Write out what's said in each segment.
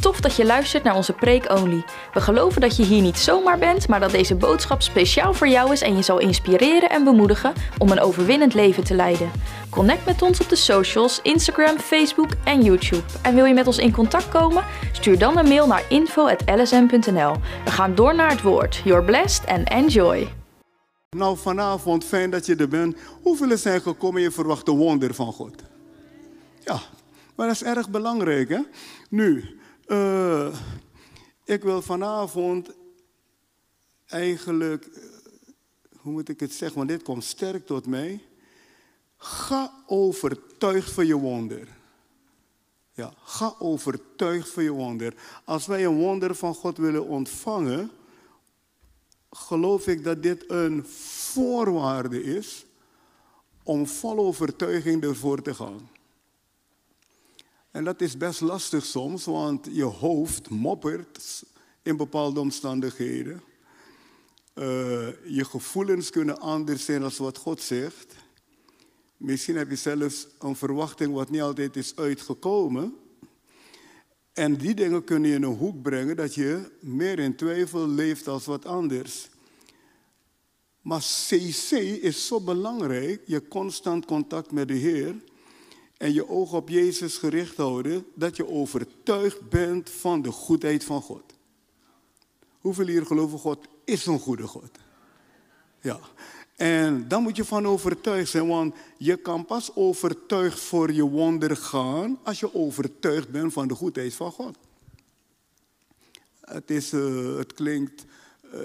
Tof dat je luistert naar onze Preek Only. We geloven dat je hier niet zomaar bent, maar dat deze boodschap speciaal voor jou is en je zal inspireren en bemoedigen om een overwinnend leven te leiden. Connect met ons op de socials, Instagram, Facebook en YouTube. En wil je met ons in contact komen? Stuur dan een mail naar info.lsm.nl. We gaan door naar het woord. You're blessed and enjoy. Nou, vanavond, fijn dat je er bent. Hoeveel zijn gekomen en je verwacht de wonder van God? Ja, maar dat is erg belangrijk, hè? Nu, uh, ik wil vanavond eigenlijk, uh, hoe moet ik het zeggen, want dit komt sterk tot mij. Ga overtuigd van je wonder. Ja, ga overtuigd van je wonder. Als wij een wonder van God willen ontvangen, geloof ik dat dit een voorwaarde is om vol overtuiging ervoor te gaan. En dat is best lastig soms, want je hoofd moppert in bepaalde omstandigheden. Uh, je gevoelens kunnen anders zijn dan wat God zegt. Misschien heb je zelfs een verwachting wat niet altijd is uitgekomen. En die dingen kunnen je in een hoek brengen dat je meer in twijfel leeft als wat anders. Maar CC is zo belangrijk, je constant contact met de Heer en je oog op Jezus gericht houden, dat je overtuigd bent van de goedheid van God. Hoeveel hier geloven God is een goede God? Ja. En dan moet je van overtuigd zijn, want je kan pas overtuigd voor je wonder gaan als je overtuigd bent van de goedheid van God. Het, is, uh, het klinkt, uh,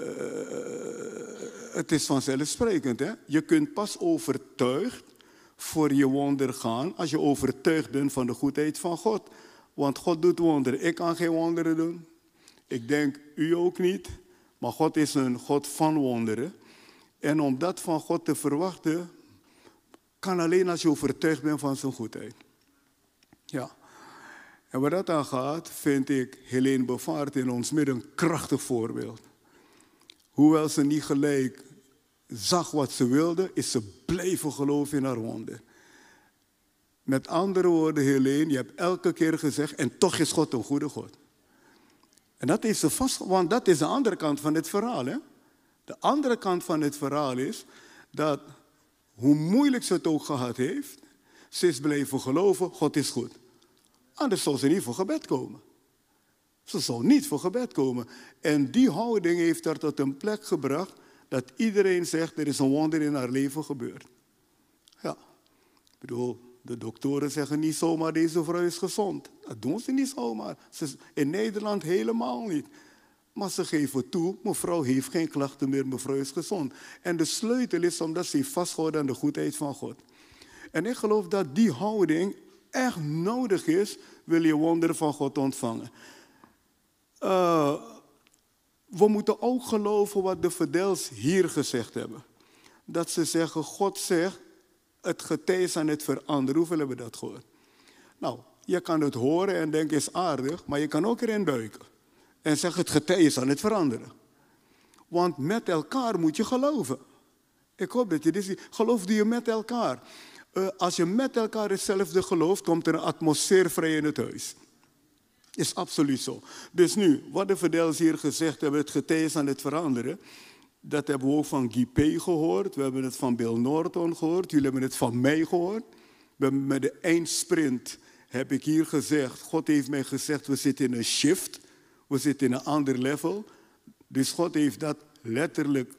het is vanzelfsprekend. Hè? Je kunt pas overtuigd voor je wonder gaan als je overtuigd bent van de goedheid van God. Want God doet wonderen. Ik kan geen wonderen doen. Ik denk u ook niet. Maar God is een God van wonderen. En om dat van God te verwachten, kan alleen als je overtuigd bent van zijn goedheid. Ja. En waar dat aan gaat, vind ik Helene Bevaart in ons midden een krachtig voorbeeld. Hoewel ze niet gelijk zag wat ze wilde, is ze blijven geloven in haar wonder. Met andere woorden, Helene, je hebt elke keer gezegd, en toch is God een goede God. En dat is ze vast, want dat is de andere kant van het verhaal. Hè? De andere kant van het verhaal is dat hoe moeilijk ze het ook gehad heeft, ze is blijven geloven, God is goed. Anders zal ze niet voor gebed komen. Ze zal niet voor gebed komen. En die houding heeft haar tot een plek gebracht dat iedereen zegt, er is een wonder in haar leven gebeurd. Ja, ik bedoel, de doktoren zeggen niet zomaar, deze vrouw is gezond. Dat doen ze niet zomaar. In Nederland helemaal niet. Maar ze geven toe, mevrouw heeft geen klachten meer, mevrouw is gezond. En de sleutel is omdat ze vasthoudt aan de goedheid van God. En ik geloof dat die houding echt nodig is, wil je wonderen van God ontvangen. Uh, we moeten ook geloven wat de verdels hier gezegd hebben. Dat ze zeggen, God zegt, het getij is aan het veranderen. Hoeveel hebben we dat gehoord? Nou, je kan het horen en denken, is aardig, maar je kan ook erin duiken. En zeggen, het getij is aan het veranderen. Want met elkaar moet je geloven. Ik hoop dat je dit ziet. Geloofde je met elkaar. Uh, als je met elkaar hetzelfde gelooft, komt er een atmosfeer vrij in het huis. Is absoluut zo. Dus nu, wat de verdeels hier gezegd hebben, het getij aan het veranderen. Dat hebben we ook van Guy P. gehoord. We hebben het van Bill Norton gehoord. Jullie hebben het van mij gehoord. Met de eindsprint heb ik hier gezegd. God heeft mij gezegd, we zitten in een shift. We zitten in een ander level. Dus God heeft dat letterlijk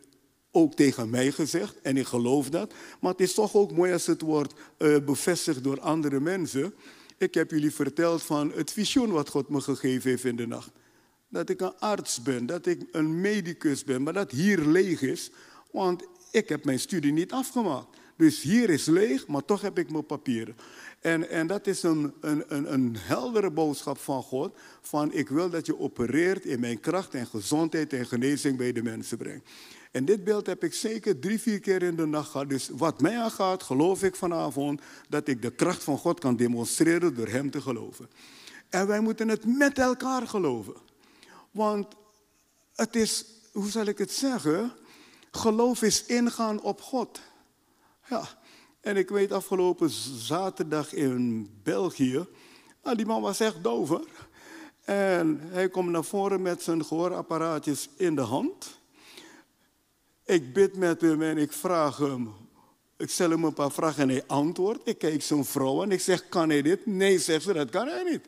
ook tegen mij gezegd. En ik geloof dat. Maar het is toch ook mooi als het wordt uh, bevestigd door andere mensen. Ik heb jullie verteld van het visioen wat God me gegeven heeft in de nacht. Dat ik een arts ben, dat ik een medicus ben, maar dat hier leeg is, want ik heb mijn studie niet afgemaakt. Dus hier is leeg, maar toch heb ik mijn papieren. En, en dat is een, een, een, een heldere boodschap van God. Van ik wil dat je opereert in mijn kracht en gezondheid en genezing bij de mensen brengt. En dit beeld heb ik zeker drie, vier keer in de nacht gehad. Dus wat mij aangaat, geloof ik vanavond dat ik de kracht van God kan demonstreren door Hem te geloven. En wij moeten het met elkaar geloven. Want het is, hoe zal ik het zeggen? Geloof is ingaan op God. Ja, en ik weet afgelopen zaterdag in België, nou, die man was echt dover. En hij komt naar voren met zijn gehoorapparaatjes in de hand. Ik bid met hem en ik vraag hem, ik stel hem een paar vragen en hij antwoordt. Ik kijk zijn vrouw en ik zeg, kan hij dit? Nee, zegt ze, dat kan hij niet.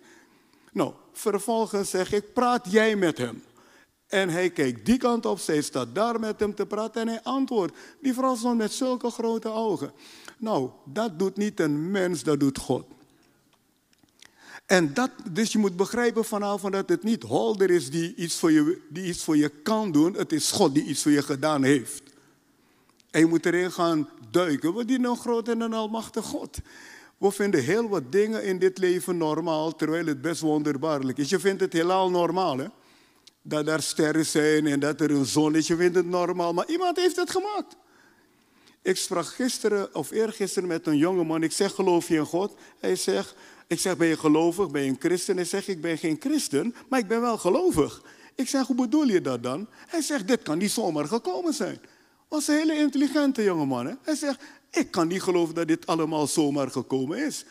Nou, vervolgens zeg ik, praat jij met hem? En hij kijkt die kant op, zij staat daar met hem te praten en hij antwoordt. Die vrouw stond met zulke grote ogen. Nou, dat doet niet een mens, dat doet God. En dat, dus je moet begrijpen vanavond dat het niet Holder is die iets, voor je, die iets voor je kan doen. Het is God die iets voor je gedaan heeft. En je moet erin gaan duiken. We dienen een groot en een almachtig God. We vinden heel wat dingen in dit leven normaal, terwijl het best wonderbaarlijk is. Je vindt het helemaal normaal, hè? Dat er sterren zijn en dat er een zon is. Je vindt het normaal, maar iemand heeft het gemaakt. Ik sprak gisteren of eergisteren met een jongeman. Ik zeg, geloof je in God? Hij zegt, ik zeg, ben je gelovig? Ben je een christen? Hij zegt, ik ben geen christen, maar ik ben wel gelovig. Ik zeg, hoe bedoel je dat dan? Hij zegt, dit kan niet zomaar gekomen zijn. Was een hele intelligente jongeman. Hè? Hij zegt, ik kan niet geloven dat dit allemaal zomaar gekomen is.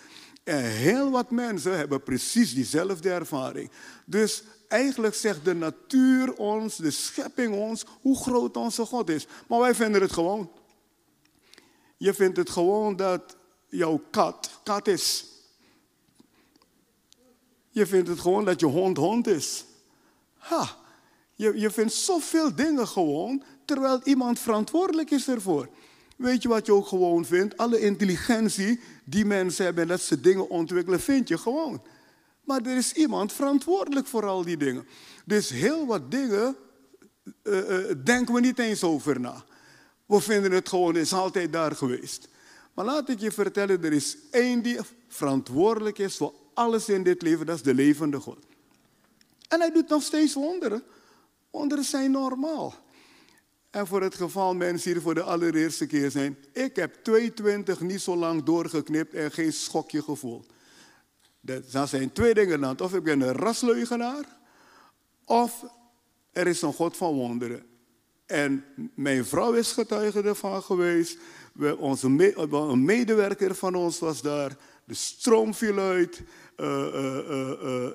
En heel wat mensen hebben precies diezelfde ervaring. Dus eigenlijk zegt de natuur ons, de schepping ons, hoe groot onze God is. Maar wij vinden het gewoon. Je vindt het gewoon dat jouw kat kat is. Je vindt het gewoon dat je hond hond is. Ha, je, je vindt zoveel dingen gewoon, terwijl iemand verantwoordelijk is ervoor. Weet je wat je ook gewoon vindt? Alle intelligentie die mensen hebben en dat ze dingen ontwikkelen, vind je gewoon. Maar er is iemand verantwoordelijk voor al die dingen. Dus heel wat dingen uh, uh, denken we niet eens over na. We vinden het gewoon, is altijd daar geweest. Maar laat ik je vertellen, er is één die verantwoordelijk is voor alles in dit leven, dat is de levende God. En hij doet nog steeds wonderen. Wonderen zijn normaal. En voor het geval mensen hier voor de allereerste keer zijn, ik heb 22 niet zo lang doorgeknipt en geen schokje gevoeld. Dat zijn twee dingen dan. Of ik ben een rasleugenaar, of er is een God van wonderen. En mijn vrouw is getuige ervan geweest. We, onze een medewerker van ons was daar. De stroom viel uit. Uh,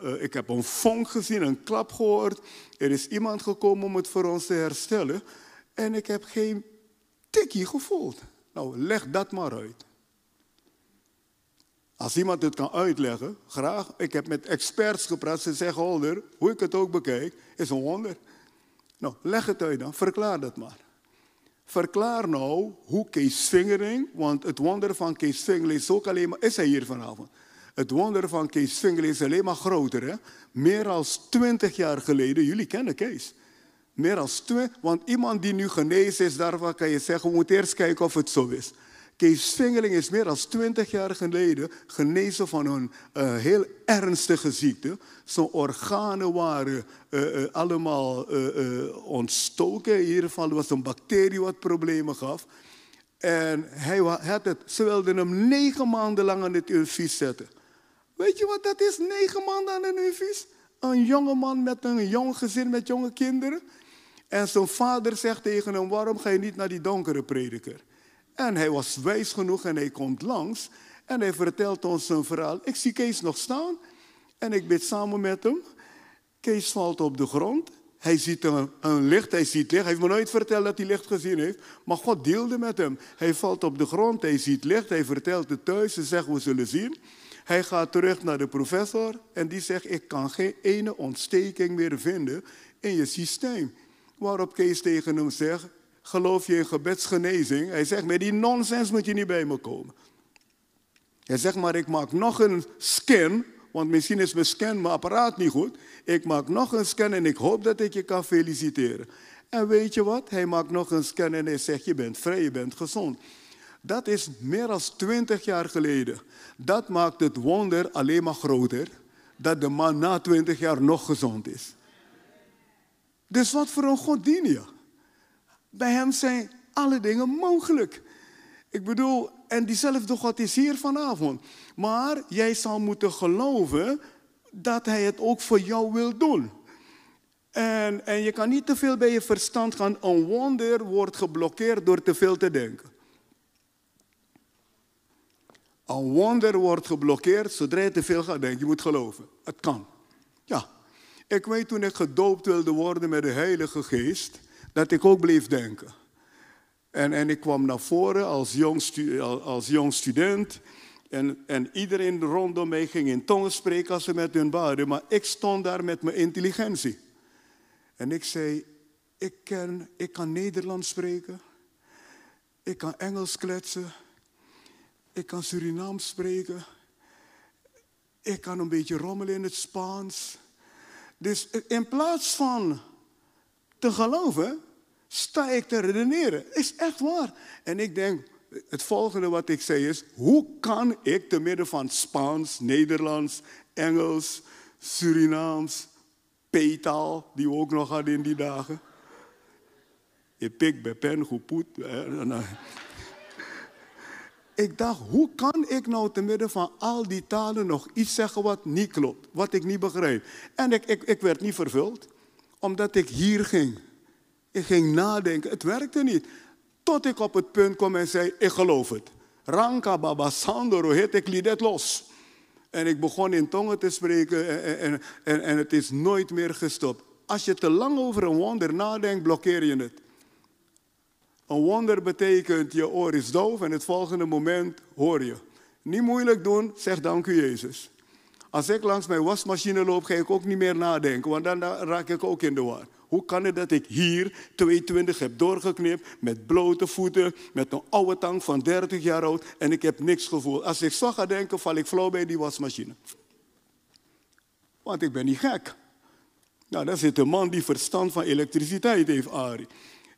uh, ik heb een vonk gezien, een klap gehoord. Er is iemand gekomen om het voor ons te herstellen. En ik heb geen tikkie gevoeld. Nou, leg dat maar uit. Als iemand het kan uitleggen, graag. Ik heb met experts gepraat. Ze zeggen, Holder, hoe ik het ook bekijk, is een wonder. Nou, leg het uit dan. Verklaar dat maar. Verklaar nou hoe Kees Vingering, want het wonder van Kees Vingering is ook alleen maar, is hij hier vanavond? Het wonder van Kees Vingering is alleen maar groter. Hè? Meer dan twintig jaar geleden, jullie kennen Kees. Meer dan twintig, want iemand die nu genezen is, daarvan kan je zeggen, we moeten eerst kijken of het zo is. Kees Vingeling is meer dan twintig jaar geleden genezen van een uh, heel ernstige ziekte. Zijn organen waren uh, uh, allemaal ontstoken. In ieder geval was een bacterie wat problemen gaf. En hij had het, ze wilden hem negen maanden lang aan het infuus zetten. Weet je wat dat is, negen maanden aan een infuus? Een jonge man met een jong gezin met jonge kinderen. En zijn vader zegt tegen hem, waarom ga je niet naar die donkere prediker? En hij was wijs genoeg en hij komt langs. En hij vertelt ons zijn verhaal. Ik zie Kees nog staan en ik bid samen met hem. Kees valt op de grond. Hij ziet een, een, licht, hij ziet licht. Hij heeft me nooit verteld dat hij licht gezien heeft. Maar God deelde met hem. Hij valt op de grond, hij ziet licht. Hij vertelt het thuis, ze zegt we zullen zien. Hij gaat terug naar de professor en die zegt ik kan geen ene ontsteking meer vinden in je systeem. Waarop Kees tegen hem zegt, geloof je in gebedsgenezing? Hij zegt, met die nonsens moet je niet bij me komen. Hij zegt, maar ik maak nog een scan, want misschien is mijn scan, mijn apparaat niet goed. Ik maak nog een scan en ik hoop dat ik je kan feliciteren. En weet je wat? Hij maakt nog een scan en hij zegt, je bent vrij, je bent gezond. Dat is meer dan twintig jaar geleden. Dat maakt het wonder alleen maar groter, dat de man na twintig jaar nog gezond is. Dus wat voor een God dien? Bij hem zijn alle dingen mogelijk. Ik bedoel, en diezelfde God is hier vanavond. Maar jij zal moeten geloven dat hij het ook voor jou wil doen. En, en je kan niet te veel bij je verstand gaan. Een wonder wordt geblokkeerd door te veel te denken. Een wonder wordt geblokkeerd zodra je te veel gaat denken. Je moet geloven. Het kan. Ja. Ik weet toen ik gedoopt wilde worden met de Heilige Geest, dat ik ook bleef denken. En, en ik kwam naar voren als jong, als jong student. En, en iedereen rondom mij ging in tongen spreken als ze met hun baden. Maar ik stond daar met mijn intelligentie. En ik zei, ik, ken, ik kan Nederlands spreken. Ik kan Engels kletsen. Ik kan Surinaams spreken. Ik kan een beetje rommelen in het Spaans. Dus in plaats van te geloven, sta ik te redeneren. Is echt waar. En ik denk, het volgende wat ik zei is, hoe kan ik te midden van Spaans, Nederlands, Engels, Surinaams, Peetaal, die we ook nog hadden in die dagen. Ik pik bij pen, goed Ik dacht, hoe kan ik nou te midden van al die talen nog iets zeggen wat niet klopt, wat ik niet begrijp? En ik, ik, ik werd niet vervuld, omdat ik hier ging. Ik ging nadenken, het werkte niet. Tot ik op het punt kwam en zei, ik geloof het. Ranka baba sandoro heet ik liet het los. En ik begon in tongen te spreken en, en, en, en het is nooit meer gestopt. Als je te lang over een wonder nadenkt, blokkeer je het. Een wonder betekent je oor is doof en het volgende moment hoor je. Niet moeilijk doen, zeg dank u Jezus. Als ik langs mijn wasmachine loop, ga ik ook niet meer nadenken, want dan raak ik ook in de war. Hoe kan het dat ik hier 22 heb doorgeknipt met blote voeten, met een oude tang van 30 jaar oud en ik heb niks gevoeld. Als ik zo ga denken, val ik flauw bij die wasmachine. Want ik ben niet gek. Nou, daar zit een man die verstand van elektriciteit heeft, Ari.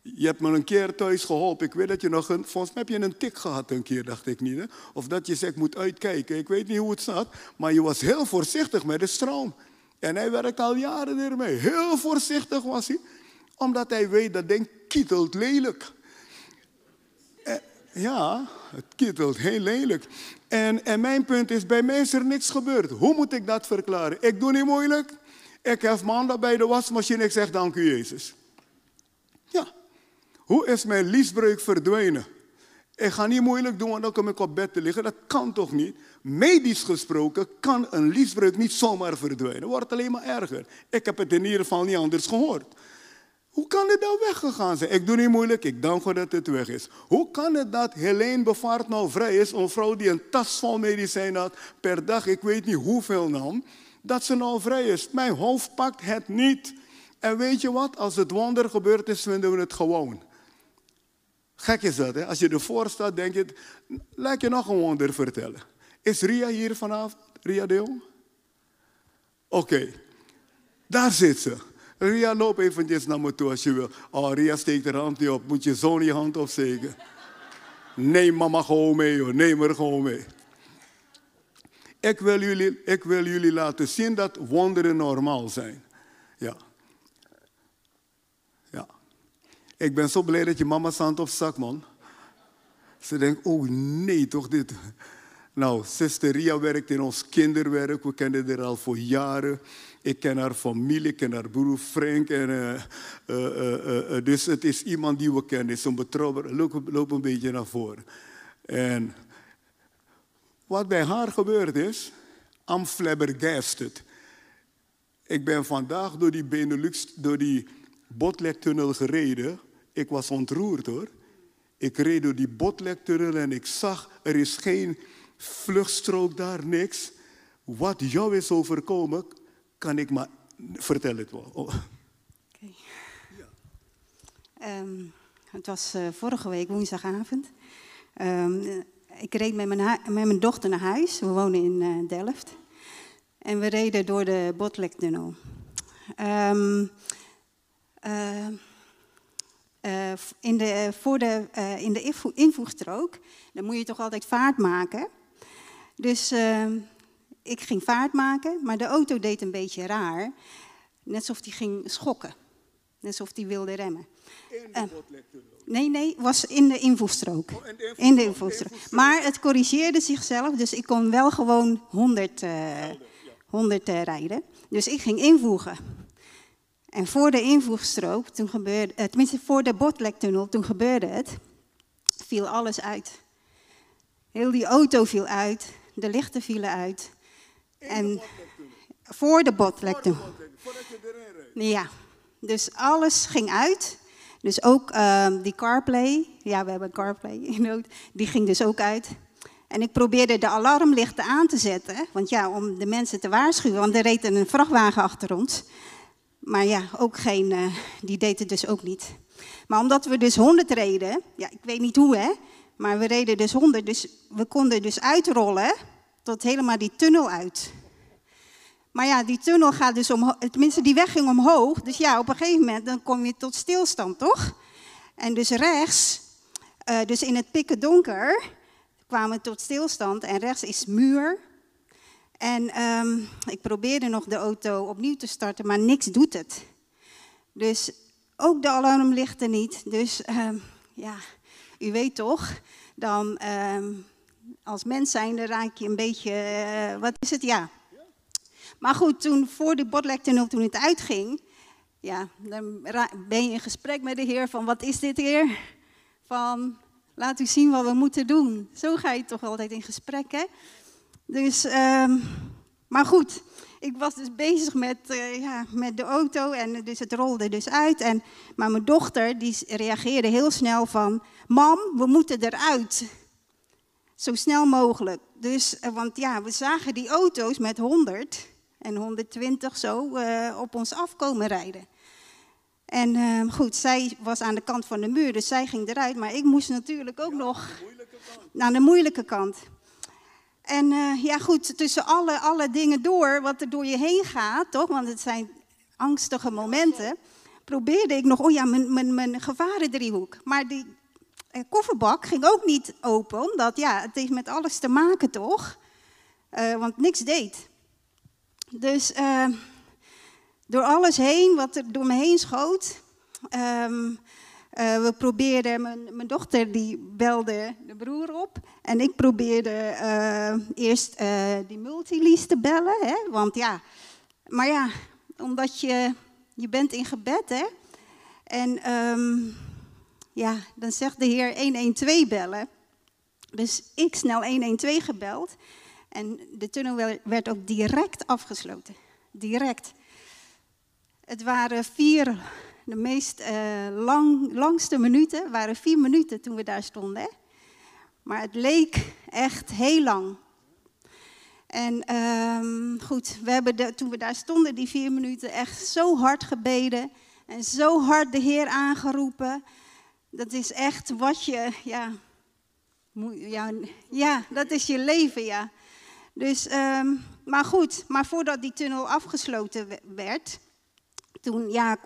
Je hebt me een keer thuis geholpen. Ik weet dat je nog een. Volgens mij heb je een tik gehad een keer, dacht ik niet. Hè? Of dat je zegt, moet uitkijken. Ik weet niet hoe het zat. Maar je was heel voorzichtig met de stroom. En hij werkt al jaren ermee. Heel voorzichtig was hij. Omdat hij weet dat ding kietelt lelijk. Eh, ja, het kietelt heel lelijk. En, en mijn punt is, bij mij is er niks gebeurd. Hoe moet ik dat verklaren? Ik doe niet moeilijk. Ik heb maandag bij de wasmachine. Ik zeg, dank u Jezus. Ja. Hoe is mijn liesbreuk verdwenen? Ik ga niet moeilijk doen, want dan kom ik op bed te liggen. Dat kan toch niet? Medisch gesproken kan een liesbreuk niet zomaar verdwijnen. Het wordt alleen maar erger. Ik heb het in ieder geval niet anders gehoord. Hoe kan het nou weggegaan zijn? Ik doe niet moeilijk, ik dank God dat het weg is. Hoe kan het dat Helene Bevaart nou vrij is, een vrouw die een tas vol medicijn had, per dag, ik weet niet hoeveel nam, dat ze nou vrij is? Mijn hoofd pakt het niet. En weet je wat? Als het wonder gebeurd is, vinden we het gewoon. Gek is dat, hè? Als je ervoor staat, denk je, laat je nog een wonder vertellen. Is Ria hier vanavond? Ria de Jong? Oké, daar zit ze. Ria, loop eventjes naar me toe als je wil. Oh, Ria steekt haar hand niet op. Moet je zo'n je hand opsteken? Neem mama gewoon mee, hoor. Neem er gewoon mee. Ik wil, jullie, ik wil jullie laten zien dat wonderen normaal zijn. Ja. Ik ben zo blij dat je mama staat op zak, man. Ze denkt, oh nee, toch dit. Nou, zuster Ria werkt in ons kinderwerk. We kennen haar al voor jaren. Ik ken haar familie, ik ken haar broer Frank. En, uh, uh, uh, dus het is iemand die we kennen. Een betrouwbaar. Loop, loop een beetje naar voren. En wat bij haar gebeurd is, I'm flabbergasted. Ik ben vandaag door die Benelux, door die Botlektunnel gereden. Ik was ontroerd hoor. Ik reed door die Botlektunnel en ik zag, er is geen vluchtstrook daar, niks. Wat jou is overkomen, kan ik maar... Vertel het wel. Oh. Ja. Um, het was uh, vorige week, woensdagavond. Um, ik reed met mijn, met mijn, dochter naar huis. We wonen in uh, Delft. En we reden door de Botlektunnel. Um, uh, uh, in, de, voor de, uh, in de invoegstrook, dan moet je toch altijd vaart maken. Dus ik ging vaart maken, maar de auto deed een beetje raar. Net alsof die ging schokken. Net alsof die wilde remmen. In de Nee, nee, was in de invoegstrook. Oh, in de, in de invoegstrook. Maar het corrigeerde zichzelf, dus ik kon wel gewoon 100, 100 rijden. Dus ik ging invoegen. En voor de invoegstrook, toen gebeurde, eh, tenminste voor de Botlektunnel, toen gebeurde het, viel alles uit. Heel die auto viel uit, de lichten vielen uit. En Voor de botlek toen. Voordat je erin rijdt. Ja, dus alles ging uit. Dus ook ehm, die CarPlay, ja, we hebben CarPlay in die ging dus ook uit. En ik probeerde de alarmlichten aan te zetten, want ja, om de mensen te waarschuwen, want er reed een vrachtwagen achter ons. Maar ja, ook geen, eh, die deed het dus ook niet. Maar omdat we dus 100 reden, ja, ik weet niet hoe hè, maar we reden dus 100, dus we konden dus uitrollen tot helemaal die tunnel uit. Maar ja, die tunnel gaat dus omhoog, tenminste die weg ging omhoog. Dus ja, op een gegeven moment dan kom je tot stilstand, toch? En dus rechts, eh, dus in het pikken donker, kwamen tot stilstand. En rechts is muur. En ehm, ik probeerde nog de auto opnieuw te starten, maar niks doet het. Dus ook de alarmlichten niet. Dus ehm, ja, u weet toch, dan ehm, als mens zijnde raak je een beetje, eh, wat is het, ja. Maar goed, toen voor de botlektunnel, toen het uitging, ja, dan ben je in gesprek met de Heer van wat is dit Heer? Van laat u zien wat we moeten doen. Zo ga je toch altijd in gesprek, hè? Dus, ehm, maar goed, ik was dus bezig met, eh, ja, met de auto en dus het rolde dus uit. En, maar mijn dochter die reageerde heel snel van, mam, we moeten eruit. Zo snel mogelijk. Dus, eh, want ja, we zagen die auto's met 100 en 120 zo eh, op ons afkomen rijden. En eh, goed, zij was aan de kant van de muur, dus zij ging eruit. Maar ik moest natuurlijk ook nog naar de moeilijke kant. En eh, ja, goed, tussen alle, alle dingen door, wat er door je heen gaat, toch? Want het zijn angstige momenten. Probeerde ik nog, oh ja, mijn, mijn, mijn gevarendriehoek. Maar die eh, kofferbak ging ook niet open, omdat ja, het heeft met alles te maken, toch? Eh, want niks deed. Dus door alles heen, wat er door me heen schoot. ehm, eh, we probeerden, mijn, mijn dochter die belde de broer op. En ik probeerde eh, eerst eh, die multilease te bellen. Hè? Want ja, maar ja, omdat je, je bent in gebed hè. En ehm, ja, dan zegt de heer 112 bellen. Dus ik snel 112 gebeld. En de tunnel werd ook direct afgesloten. Direct. Het waren vier, de meest eh, lang, langste minuten, waren vier minuten toen we daar stonden. Hè? Maar het leek echt heel lang. En ehm, goed, we hebben toen we daar stonden, die vier minuten, echt zo hard gebeden. En zo hard de Heer aangeroepen. Dat is echt wat je, ja, ja, ja dat is je leven, ja. Dus, ehm, maar goed, maar voordat die tunnel afgesloten we- werd, toen, ja,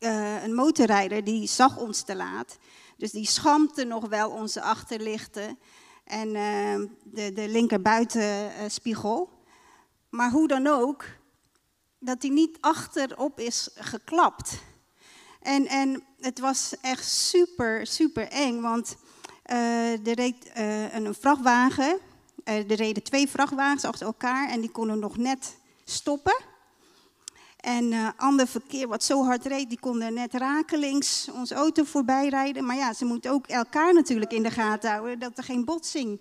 eh, een motorrijder die zag ons te laat. Dus die schampte nog wel onze achterlichten en ehm, de, de linkerbuitenspiegel. maar hoe dan ook, dat hij niet achterop is geklapt. En, en het was echt super, super eng, want eh, er reed eh, een, vrachtwagen. eh, er reden twee vrachtwagens achter elkaar en die konden nog net stoppen. En eh ander verkeer wat zo hard reed, die konden net rakelings onze auto voorbij rijden. Maar ja, ze moeten ook elkaar natuurlijk in de gaten houden, dat er geen botsing.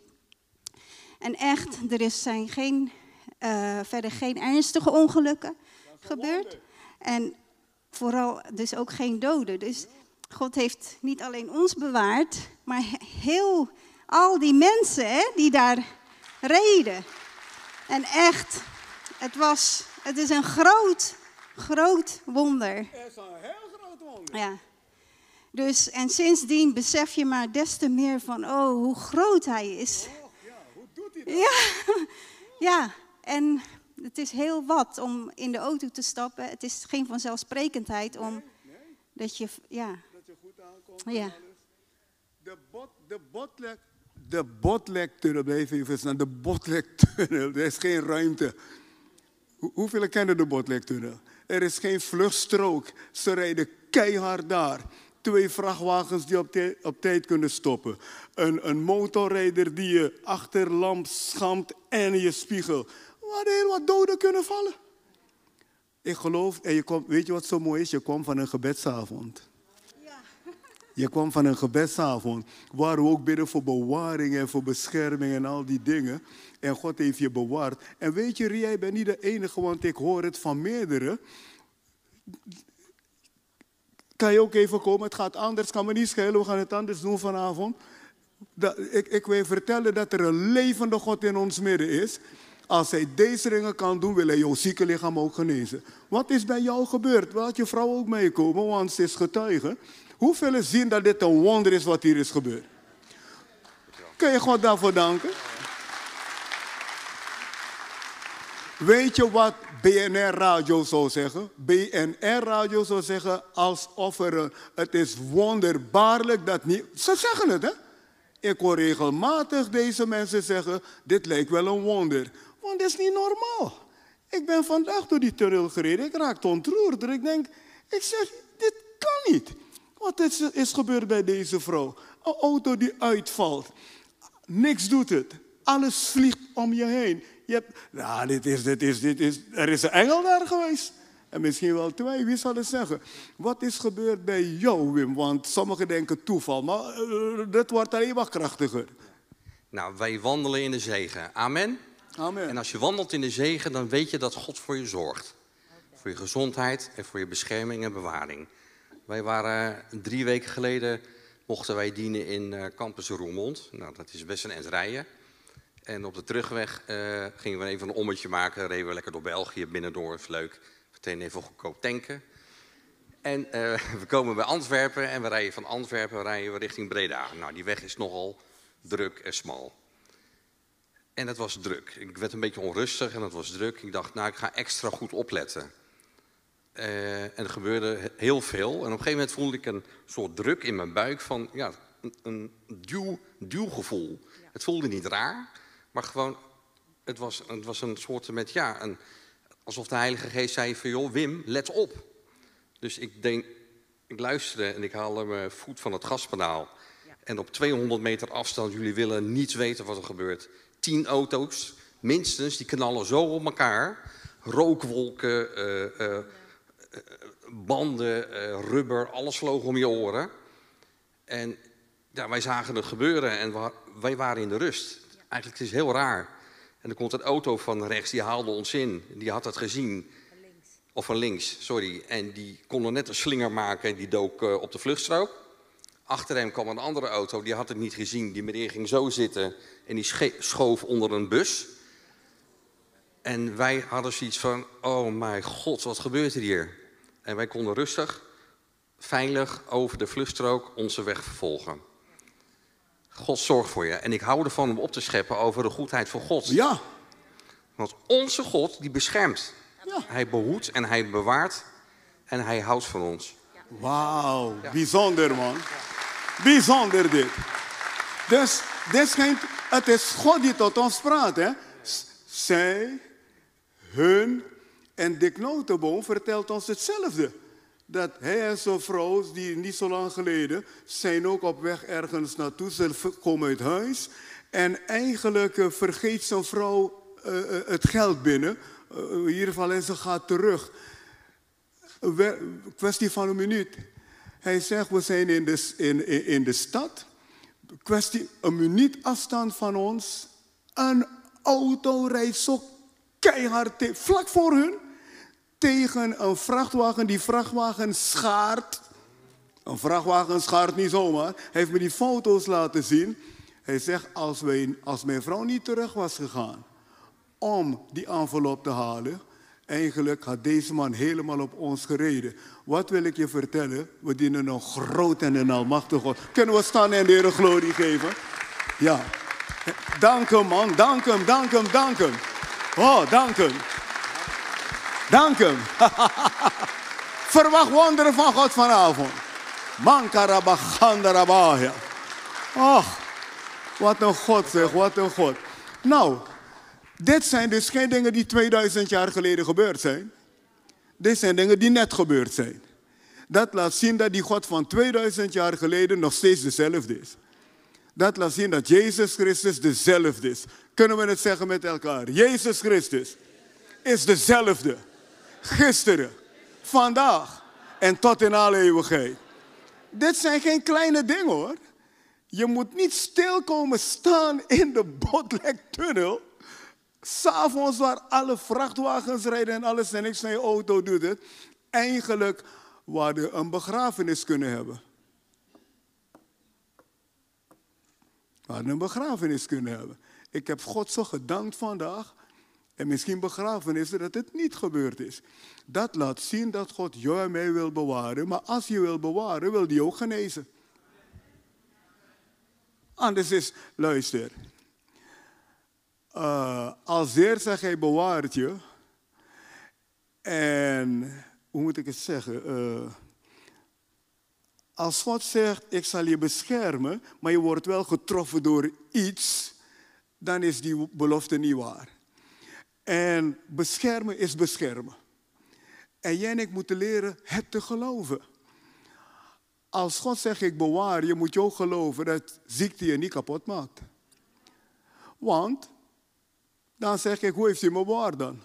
En echt, er is, zijn geen, eh, verder geen ernstige ongelukken gebeurd. En vooral dus ook geen doden. Dus God heeft niet alleen ons bewaard, maar he- heel al die mensen die daar reden. En echt, het, was, het is een groot, groot wonder. Het is een heel groot wonder. Ja. Dus, en sindsdien besef je maar des te meer van, oh, hoe groot hij is. Och, ja, hoe doet hij dat? Ja, ja. en het is heel wat om in de auto te stappen. Het is geen vanzelfsprekendheid om dat je, ja, Dat je goed aankomt. Ja. De, bot, de botlek, de botlektunnel, blijf even staan. De botlektunnel, er is geen ruimte. Hoe- hoeveel kennen de botlektunnel? Er is geen vluchtstrook. Ze rijden keihard daar. Twee vrachtwagens die op, op tijd kunnen stoppen. Een, een motorrijder die je achterlamp schampt en je spiegel. Waar heel wat doden kunnen vallen. Ik geloof, en je komt, weet je wat zo mooi is? Je komt van een gebedsavond. Je kwam van een gebedsavond waar we ook bidden voor bewaring en voor bescherming en al die dingen. En God heeft je bewaard. En weet je, je bent niet de enige, want ik hoor het van meerdere. Kan je ook even komen? Het gaat anders, kan me niet schelen. We gaan het anders doen vanavond. Dat, ik, ik wil je vertellen dat er een levende God in ons midden is. Als hij deze dingen kan doen, wil hij jouw zieke lichaam ook genezen. Wat is bij jou gebeurd? Laat je vrouw ook meekomen, want ze is getuige. Hoeveel zien dat dit een wonder is wat hier is gebeurd? Kun je God daarvoor danken? Weet je wat BNR Radio zou zeggen? BNR Radio zou zeggen alsof er het is wonderbaarlijk dat niet. Ze zeggen het, hè? Ik hoor regelmatig deze mensen zeggen: dit lijkt wel een wonder. Want dit is niet normaal. Ik ben vandaag door die tunnel gereden. Ik raakte ontroerd. Ik denk, ik zeg, dit kan niet. Wat is, is gebeurd bij deze vrouw? Een auto die uitvalt. Niks doet het. Alles vliegt om je heen. Je hebt, nou, dit is, dit is, dit is, er is een engel daar geweest. En misschien wel twee, wie zal het zeggen? Wat is gebeurd bij jou, Wim? Want sommigen denken toeval, maar uh, dat wordt alleen maar krachtiger. Nou, wij wandelen in de zegen. Amen. Amen. En als je wandelt in de zegen, dan weet je dat God voor je zorgt. Voor je gezondheid en voor je bescherming en bewaring. Wij waren drie weken geleden, mochten wij dienen in uh, Campus Roermond. Nou, dat is best een eind rijden. En op de terugweg uh, gingen we even een ommetje maken. Reden we lekker door België, binnendoor, leuk. Meteen even goedkoop tanken. En we komen bij Antwerpen en we rijden van Antwerpen rijden we richting Breda. Nou, die weg is nogal druk en smal. En het was druk. Ik werd een beetje onrustig en het was druk. Ik dacht, nou, ik ga extra goed opletten. Uh, en er gebeurde heel veel. En op een gegeven moment voelde ik een soort druk in mijn buik van, ja, een, een duw, duwgevoel. Ja. Het voelde niet raar, maar gewoon, het was, het was een soort met, ja, een, alsof de Heilige Geest zei van, joh, Wim, let op. Dus ik denk, ik luisterde en ik haalde mijn voet van het gaspedaal. Ja. En op 200 meter afstand, jullie willen niets weten wat er gebeurt tien auto's, minstens, die knallen zo op elkaar. Rookwolken, uh, uh, banden, uh, rubber, alles vloog om je oren. En ja, wij zagen het gebeuren en wij waren in de rust. Eigenlijk het is heel raar. En er komt een auto van rechts, die haalde ons in. Die had het gezien. Van links. Of van links, sorry. En die kon er net een slinger maken en die dook op de vluchtstrook. Achter hem kwam een andere auto, die had het niet gezien. Die meneer ging zo zitten en die schoof onder een bus. En wij hadden zoiets van, oh mijn god, wat gebeurt er hier? En wij konden rustig, veilig over de vluchtstrook onze weg vervolgen. God zorgt voor je. En ik hou ervan om op te scheppen over de goedheid van God. Ja. Want onze God, die beschermt. Ja. Hij behoedt en hij bewaart en hij houdt van ons. Wauw, ja. bijzonder man. Bijzonder dit. Dus dit schijnt, het is God die tot ons praat. Hè? Zij, hun en Dick Notenboom vertelt ons hetzelfde. Dat hij en zijn vrouw, die niet zo lang geleden, zijn ook op weg ergens naartoe. Ze komen uit huis. En eigenlijk uh, vergeet zijn vrouw uh, uh, het geld binnen. in ieder geval, en ze gaat terug. Kwestie van een minuut. Hij zegt, we zijn in de, in, in de stad. Kwestie, een minuut afstand van ons. Een auto rijdt zo keihard vlak voor hun. Tegen een vrachtwagen. Die vrachtwagen schaart. Een vrachtwagen schaart niet zomaar. Hij heeft me die foto's laten zien. Hij zegt, als, wij, als mijn vrouw niet terug was gegaan om die envelop te halen, Eigenlijk had deze man helemaal op ons gereden. Wat wil ik je vertellen? We dienen een groot en een almachtig God. Kunnen we staan en de Heer glorie geven? Ja. Dank hem, man. Dank hem, dank hem, dank hem. Oh, dank hem. Dank hem. Verwacht wonderen van God vanavond. Mankarabachandarabaya. Ach, wat een God zeg, wat een God. Nou, dit zijn dus geen dingen die 2000 jaar geleden gebeurd zijn. Dit zijn dingen die net gebeurd zijn. Dat laat zien dat die God van 2000 jaar geleden nog steeds dezelfde is. Dat laat zien dat Jezus Christus dezelfde is. Kunnen we het zeggen met elkaar? Jezus Christus is dezelfde. Gisteren, vandaag en tot in alle eeuwigheid. dit zijn geen kleine dingen hoor. Je moet niet stil komen staan in de Botlektunnel. S'avonds waar alle vrachtwagens rijden en alles en niks van je auto doet het. Eigenlijk waar we een begrafenis kunnen hebben. Waar we een begrafenis kunnen hebben. Ik heb God zo gedankt vandaag. En misschien begrafenissen dat het niet gebeurd is. Dat laat zien dat God jou mij wil bewaren. Maar als je wil bewaren, wil hij ook genezen. Anders is, luister. Uh, als Heer zegt, hij bewaart je. En, hoe moet ik het zeggen? Uh, als God zegt, ik zal je beschermen, maar je wordt wel getroffen door iets, dan is die belofte niet waar. En beschermen is beschermen. En jij en ik moeten leren het te geloven. Als God zegt, ik bewaar je, moet je ook geloven dat ziekte je niet kapot maakt. Want, dan zeg ik, hoe heeft hij me bewaard dan?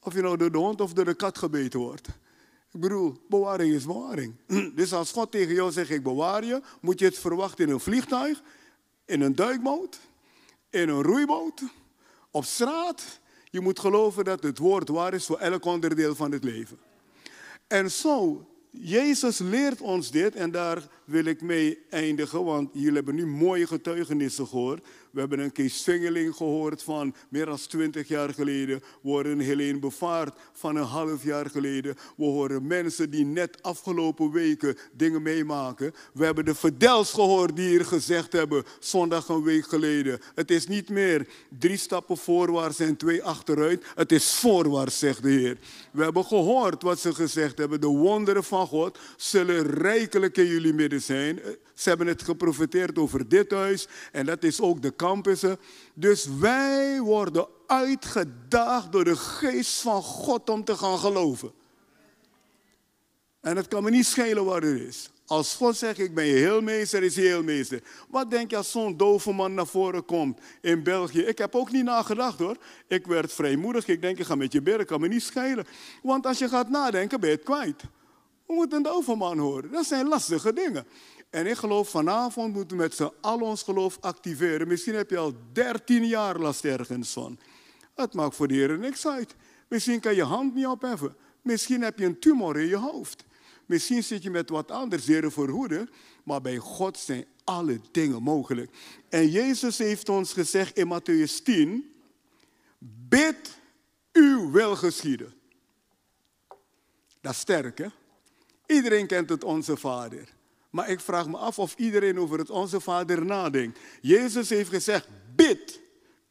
Of je nou door de hond of door de kat gebeten wordt. Ik bedoel, bewaring is bewaring. Dus als God tegen jou zegt, ik bewaar je, moet je het verwachten in een vliegtuig, in een duikboot, in een roeiboot, op straat. Je moet geloven dat het woord waar is voor elk onderdeel van het leven. En zo Jezus leert ons dit en daar wil ik mee eindigen, want jullie hebben nu mooie getuigenissen gehoord. We hebben een Kees Vingeling gehoord van meer dan twintig jaar geleden. We horen Helene Bevaart van een half jaar geleden. We horen mensen die net afgelopen weken dingen meemaken. We hebben de Verdels gehoord die hier gezegd hebben, zondag een week geleden. Het is niet meer drie stappen voorwaarts en twee achteruit. Het is voorwaarts, zegt de Heer. We hebben gehoord wat ze gezegd hebben. De wonderen van God zullen rijkelijk in jullie midden zijn. Ze hebben het geprofiteerd over dit huis en dat is ook de campussen. Dus wij worden uitgedaagd door de geest van God om te gaan geloven. En het kan me niet schelen wat het is. Als God zegt, ik ben je heelmeester, is hij heelmeester. Wat denk je als zo'n dove man naar voren komt in België? Ik heb ook niet nagedacht hoor. Ik werd vrijmoedig. Ik denk, ik ga met je bidden, kan me niet schelen. Want als je gaat nadenken, ben je het kwijt. We moeten een dove man horen. Dat zijn lastige dingen. En ik geloof vanavond moeten we met z'n allen ons geloof activeren. Misschien heb je al 13 jaar last ergens van. Het maakt voor de Heer niks uit. Misschien kan je hand niet opheffen. Misschien heb je een tumor in je hoofd. Misschien zit je met wat anders, Heer verhoeden. Maar bij God zijn alle dingen mogelijk. En Jezus heeft ons gezegd in Matthäus 10. Bid, uw wil geschieden. Dat is sterk, hè? Iedereen kent het Onze Vader. Maar ik vraag me af of iedereen over het Onze Vader nadenkt. Jezus heeft gezegd, bid,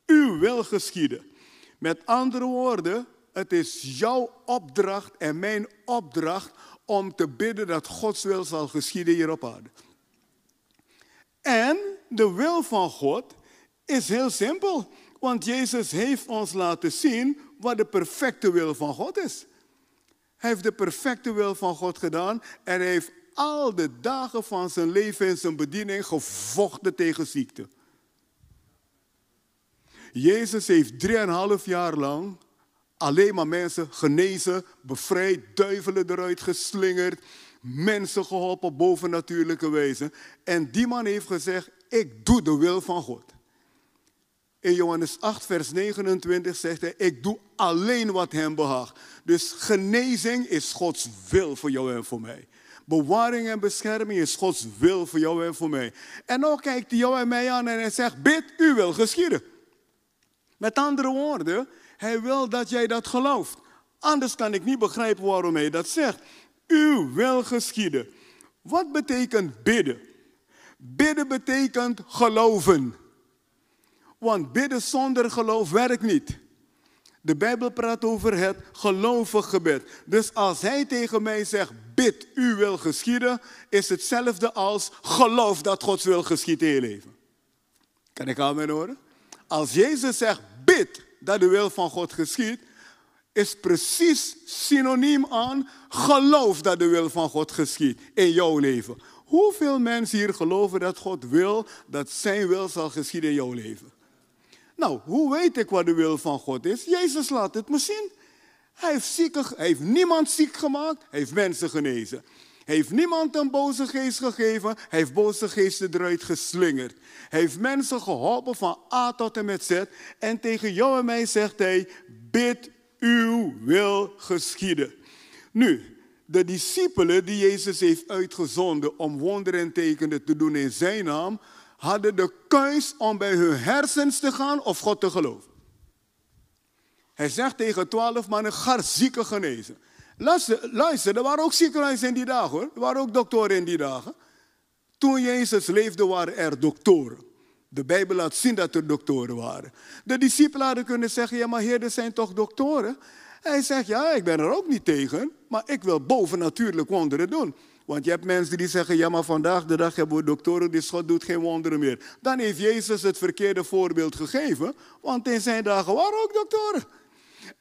uw wil geschieden. Met andere woorden, het is jouw opdracht en mijn opdracht om te bidden dat Gods wil zal geschieden hier op aarde. En de wil van God is heel simpel, want Jezus heeft ons laten zien wat de perfecte wil van God is. Hij heeft de perfecte wil van God gedaan en hij heeft al de dagen van zijn leven en zijn bediening gevochten tegen ziekte. Jezus heeft drieënhalf jaar lang alleen maar mensen genezen, bevrijd, duivelen eruit geslingerd, mensen geholpen op bovennatuurlijke wijze. En die man heeft gezegd, ik doe de wil van God. In Johannes 8, vers 29 zegt hij, ik doe alleen wat hem behaagt. Dus genezing is Gods wil voor jou en voor mij. Bewaring en bescherming is Gods wil voor jou en voor mij. En nu kijkt hij jou en mij aan en hij zegt, bid, u wil geschieden. Met andere woorden, hij wil dat jij dat gelooft. Anders kan ik niet begrijpen waarom hij dat zegt. U wil geschieden. Wat betekent bidden? Bidden betekent geloven. Want bidden zonder geloof werkt niet. De Bijbel praat over het gelovig gebed. Dus als hij tegen mij zegt, bid, u wil geschieden, is hetzelfde als geloof dat Gods wil geschieden in je leven. Kan ik aan horen? Als Jezus zegt, bid dat de wil van God geschiet, is precies synoniem aan geloof dat de wil van God geschiet in jouw leven. Hoeveel mensen hier geloven dat God wil dat zijn wil zal geschieden in jouw leven? Nou, hoe weet ik wat de wil van God is? Jezus laat het me zien. Hij heeft, heeft niemand ziek gemaakt, heeft mensen genezen. Heeft niemand een boze geest gegeven. Heeft boze geesten eruit geslingerd. Heeft mensen geholpen van A tot en met Z. En tegen jou en mij zegt hij, bid uw wil geschieden. Nu, de discipelen die Jezus heeft uitgezonden om wonderen en tekenen te doen in zijn naam, hadden de keus om bij hun hersens te gaan of God te geloven. Hij zegt tegen twaalf mannen, ga zieken genezen. Luister, luister, er waren ook ziekenhuizen in die dagen hoor. Er waren ook doktoren in die dagen. Toen Jezus leefde waren er doktoren. De Bijbel laat zien dat er doktoren waren. De discipelen hadden kunnen zeggen, ja maar heer, er zijn toch doktoren? Hij zegt, ja, ik ben er ook niet tegen, maar ik wil bovennatuurlijk wonderen doen. Want je hebt mensen die zeggen, ja maar vandaag de dag hebben we doktoren, dus God doet geen wonderen meer. Dan heeft Jezus het verkeerde voorbeeld gegeven, want in zijn dagen waren ook doktoren.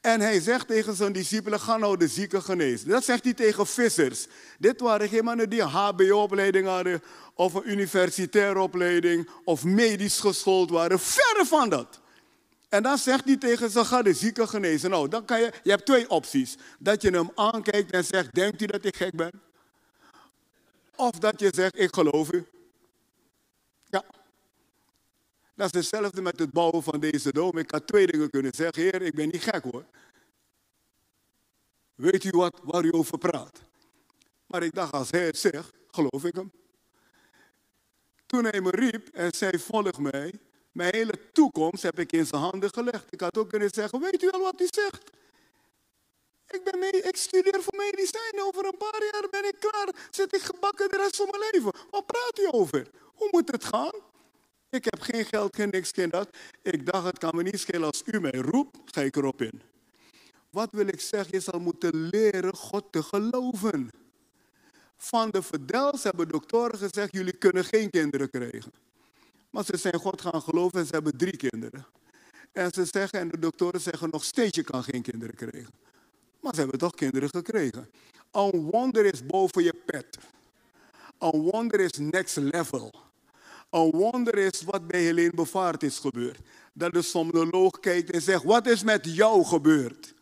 En hij zegt tegen zijn discipelen, ga nou de zieken genezen. Dat zegt hij tegen vissers. Dit waren geen mannen die een hbo-opleiding hadden, of een universitaire opleiding, of medisch geschoold waren. Verre van dat. En dan zegt hij tegen ze, ga de zieken genezen. Nou, dan kan je, je hebt twee opties. Dat je hem aankijkt en zegt, denkt u dat ik gek ben? Of dat je zegt, ik geloof u. Ja. Dat is hetzelfde met het bouwen van deze dom. Ik had twee dingen kunnen zeggen. Heer, ik ben niet gek hoor. Weet u wat, waar u over praat? Maar ik dacht, als hij het zegt, geloof ik hem. Toen hij me riep en zei, volg mij, mijn hele toekomst heb ik in zijn handen gelegd. Ik had ook kunnen zeggen, weet u al wat u zegt? Ik, ben mee, ik studeer voor medicijnen. Over een paar jaar ben ik klaar. Zit ik gebakken de rest van mijn leven. Wat praat u over? Hoe moet het gaan? Ik heb geen geld, geen niks, geen dat. Ik dacht, het kan me niet schelen als u mij roept, ga ik erop in. Wat wil ik zeggen? Je zal moeten leren God te geloven. Van de verdels hebben doktoren gezegd, jullie kunnen geen kinderen krijgen. Maar ze zijn God gaan geloven en ze hebben drie kinderen. En ze zeggen, en de doktoren zeggen nog steeds, je kan geen kinderen krijgen. Maar ze hebben toch kinderen gekregen. Een wonder is boven je pet. Een wonder is next level. Een wonder is wat bij Helene Bevaart is gebeurd. Dat de somnoloog kijkt en zegt, wat is met jou gebeurd?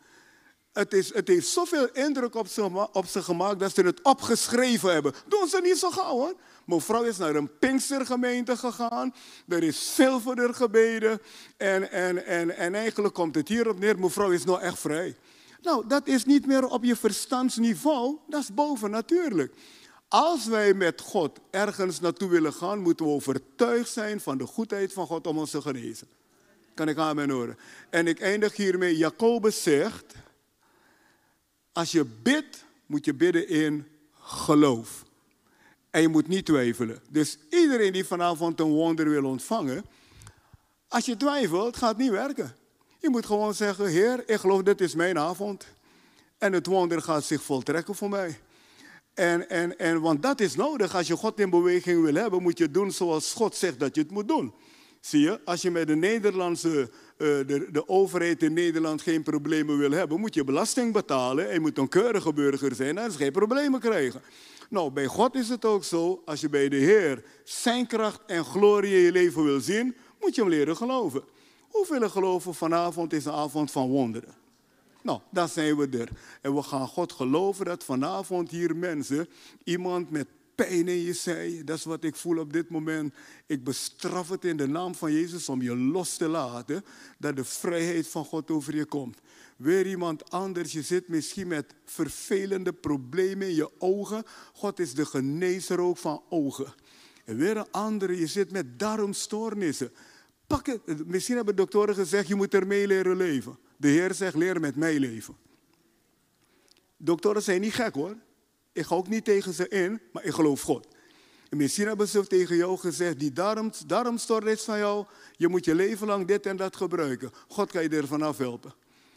Het, is, het heeft zoveel indruk op ze, op ze gemaakt dat ze het opgeschreven hebben. Doen ze niet zo gauw hoor. Mevrouw is naar een Pinkstergemeente gegaan. Er is haar gebeden. En, en, en, en eigenlijk komt het hierop neer. Mevrouw is nou echt vrij. Nou, dat is niet meer op je verstandsniveau. Dat is boven natuurlijk. Als wij met God ergens naartoe willen gaan, moeten we overtuigd zijn van de goedheid van God om ons te genezen. Kan ik aan horen? En ik eindig hiermee. Jacobus zegt, als je bidt, moet je bidden in geloof. En je moet niet twijfelen. Dus iedereen die vanavond een wonder wil ontvangen, als je twijfelt, gaat het niet werken. Je moet gewoon zeggen, Heer, ik geloof dit is mijn avond. En het wonder gaat zich voltrekken voor mij. En, en, en, want dat is nodig. Als je God in beweging wil hebben, moet je doen zoals God zegt dat je het moet doen. Zie je, als je met de Nederlandse, uh, de, de overheid in Nederland geen problemen wil hebben, moet je belasting betalen en je moet een keurige burger zijn en geen problemen krijgen. Nou, bij God is het ook zo, als je bij de Heer zijn kracht en glorie in je leven wil zien, moet je hem leren geloven. Hoeveel geloven vanavond is een avond van wonderen? Nou, dan zijn we er. En we gaan God geloven dat vanavond hier mensen, iemand met pijn in je zij, dat is wat ik voel op dit moment. Ik bestraf het in de naam van Jezus om je los te laten, dat de vrijheid van God over je komt. Weer iemand anders, je zit misschien met vervelende problemen in je ogen. God is de genezer ook van ogen. En weer een andere, je zit met darmstoornissen. Pak het. Misschien hebben doktoren gezegd, je moet ermee leren leven. De Heer zegt, leer met mij leven. Doktoren zijn niet gek hoor. Ik ga ook niet tegen ze in, maar ik geloof God. En misschien hebben ze tegen jou gezegd, die darm, darmstoornis van jou, je moet je leven lang dit en dat gebruiken. God kan je er vanaf helpen.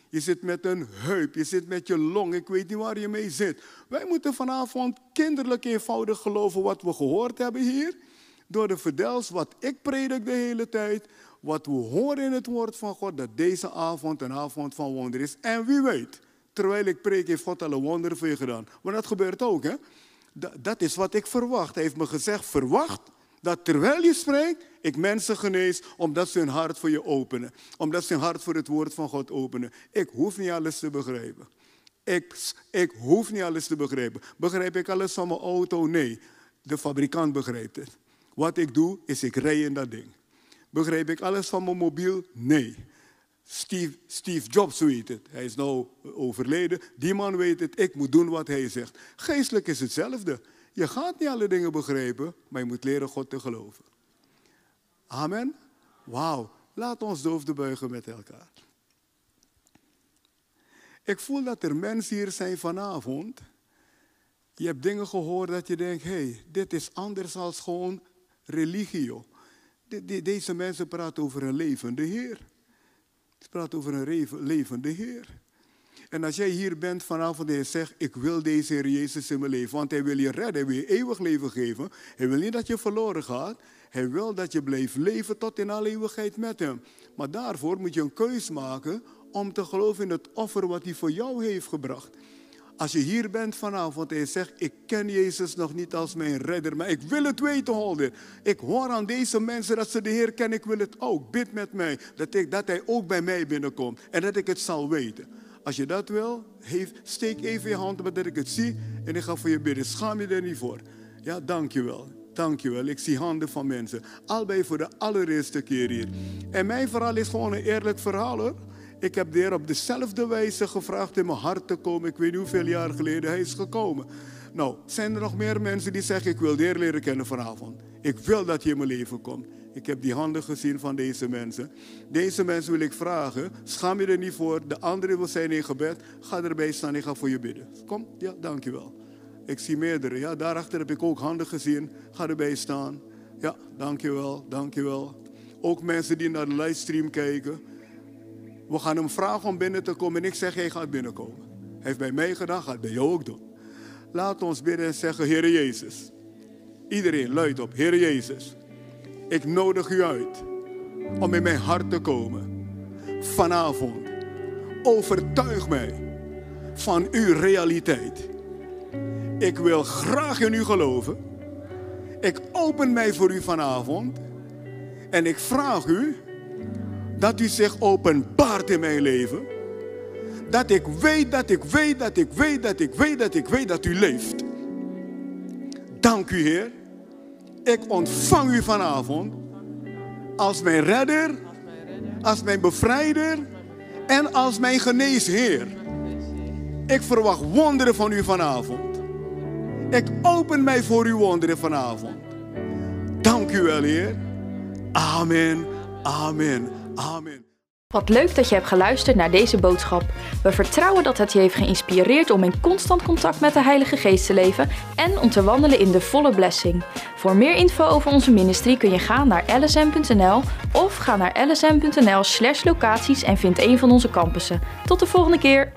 Je zit met een heup, je zit met je long, ik weet niet waar je mee zit. Wij moeten vanavond kinderlijk eenvoudig geloven wat we gehoord hebben hier. Door de verdels, wat ik predik de hele tijd, wat we horen in het woord van God, dat deze avond een avond van wonder is. En wie weet, terwijl ik preek, heeft God al een wonder voor je gedaan. Maar dat gebeurt ook, hè? Dat, dat is wat ik verwacht. Hij heeft me gezegd, verwacht dat terwijl je spreekt, ik mensen genees, omdat ze hun hart voor je openen. Omdat ze hun hart voor het woord van God openen. Ik hoef niet alles te begrijpen. Ik, ik hoef niet alles te begrijpen. Begrijp ik alles van mijn auto? Nee. De fabrikant begrijpt het. Wat ik doe, is ik rij in dat ding. Begrijp ik alles van mijn mobiel? Nee. Steve, Steve Jobs weet het. Hij is nou overleden. Die man weet het. Ik moet doen wat hij zegt. Geestelijk is hetzelfde. Je gaat niet alle dingen begrijpen, maar je moet leren God te geloven. Amen. Wauw. Laat ons de buigen met elkaar. Ik voel dat er mensen hier zijn vanavond. Je hebt dingen gehoord dat je denkt, hé, hey, dit is anders dan gewoon deze mensen praten over een levende Heer. Ze praten over een levende Heer. En als jij hier bent vanavond en je zegt, ik wil deze Heer Jezus in mijn leven, want Hij wil je redden, Hij wil je eeuwig leven geven. Hij wil niet dat je verloren gaat. Hij wil dat je blijft leven tot in alle eeuwigheid met Hem. Maar daarvoor moet je een keus maken om te geloven in het offer wat Hij voor jou heeft gebracht. Als je hier bent vanavond en je zegt, ik ken Jezus nog niet als mijn redder, maar ik wil het weten, holder. Ik hoor aan deze mensen dat ze de Heer kennen, ik wil het ook. Bid met mij, dat, ik, dat Hij ook bij mij binnenkomt en dat ik het zal weten. Als je dat wil, steek even je hand dat ik het zie en ik ga voor je bidden. Schaam je er niet voor. Ja, dankjewel. Dankjewel. Ik zie handen van mensen. Albei voor de allereerste keer hier. En mijn verhaal is gewoon een eerlijk verhaal hoor. Ik heb de Heer op dezelfde wijze gevraagd in mijn hart te komen. Ik weet niet hoeveel jaar geleden hij is gekomen. Nou, zijn er nog meer mensen die zeggen: Ik wil de Heer leren kennen vanavond? Ik wil dat je in mijn leven komt. Ik heb die handen gezien van deze mensen. Deze mensen wil ik vragen. Schaam je er niet voor. De anderen wil zijn in gebed. Ga erbij staan. Ik ga voor je bidden. Kom. Ja, dankjewel. Ik zie meerdere. Ja, daarachter heb ik ook handen gezien. Ga erbij staan. Ja, dankjewel. Dankjewel. Ook mensen die naar de livestream kijken. We gaan hem vragen om binnen te komen. En ik zeg, hij gaat binnenkomen. Hij heeft bij mij gedaan, gaat bij jou ook doen. Laat ons bidden en zeggen, Heer Jezus. Iedereen, luid op, Heer Jezus. Ik nodig u uit om in mijn hart te komen. Vanavond. Overtuig mij van uw realiteit. Ik wil graag in u geloven. Ik open mij voor u vanavond. En ik vraag u dat u zich openbaart in mijn leven. Dat ik weet, dat ik weet, dat ik weet, dat ik weet, dat ik weet dat u leeft. Dank u Heer. Ik ontvang u vanavond als mijn redder, als mijn bevrijder en als mijn geneesheer. Ik verwacht wonderen van u vanavond. Ik open mij voor uw wonderen vanavond. Dank u wel, Heer. Amen, amen, amen. Wat leuk dat je hebt geluisterd naar deze boodschap. We vertrouwen dat het je heeft geïnspireerd om in constant contact met de Heilige Geest te leven en om te wandelen in de volle blessing. Voor meer info over onze ministry kun je gaan naar lsm.nl of ga naar lsm.nl/locaties en vind een van onze campussen. Tot de volgende keer.